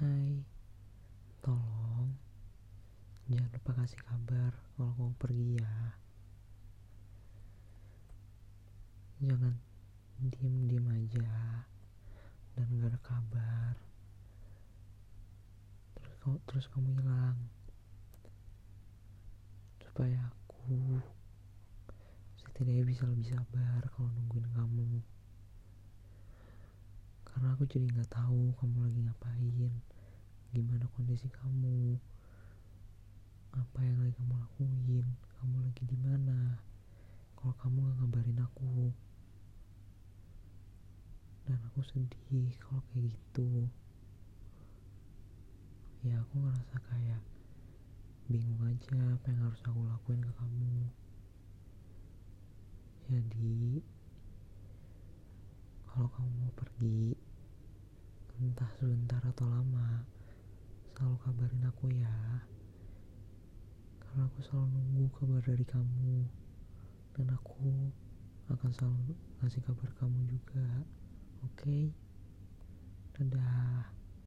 Hai, tolong jangan lupa kasih kabar kalau kamu pergi ya. Jangan diem-diem aja dan gak ada kabar. Terus kamu, terus kamu hilang. Supaya aku setidaknya bisa lebih sabar kalau nungguin kamu. Karena aku jadi nggak tahu kamu lagi ngapain, kondisi kamu, apa yang lagi kamu lakuin, kamu lagi di mana. Kalau kamu nggak ngabarin aku, dan aku sedih kalau kayak gitu. Ya aku ngerasa kayak bingung aja apa yang harus aku lakuin ke kamu. Jadi kalau kamu mau pergi, entah sebentar atau lama, kabarin aku ya. Karena aku selalu nunggu kabar dari kamu, dan aku akan selalu ngasih kabar kamu juga. Oke, dadah.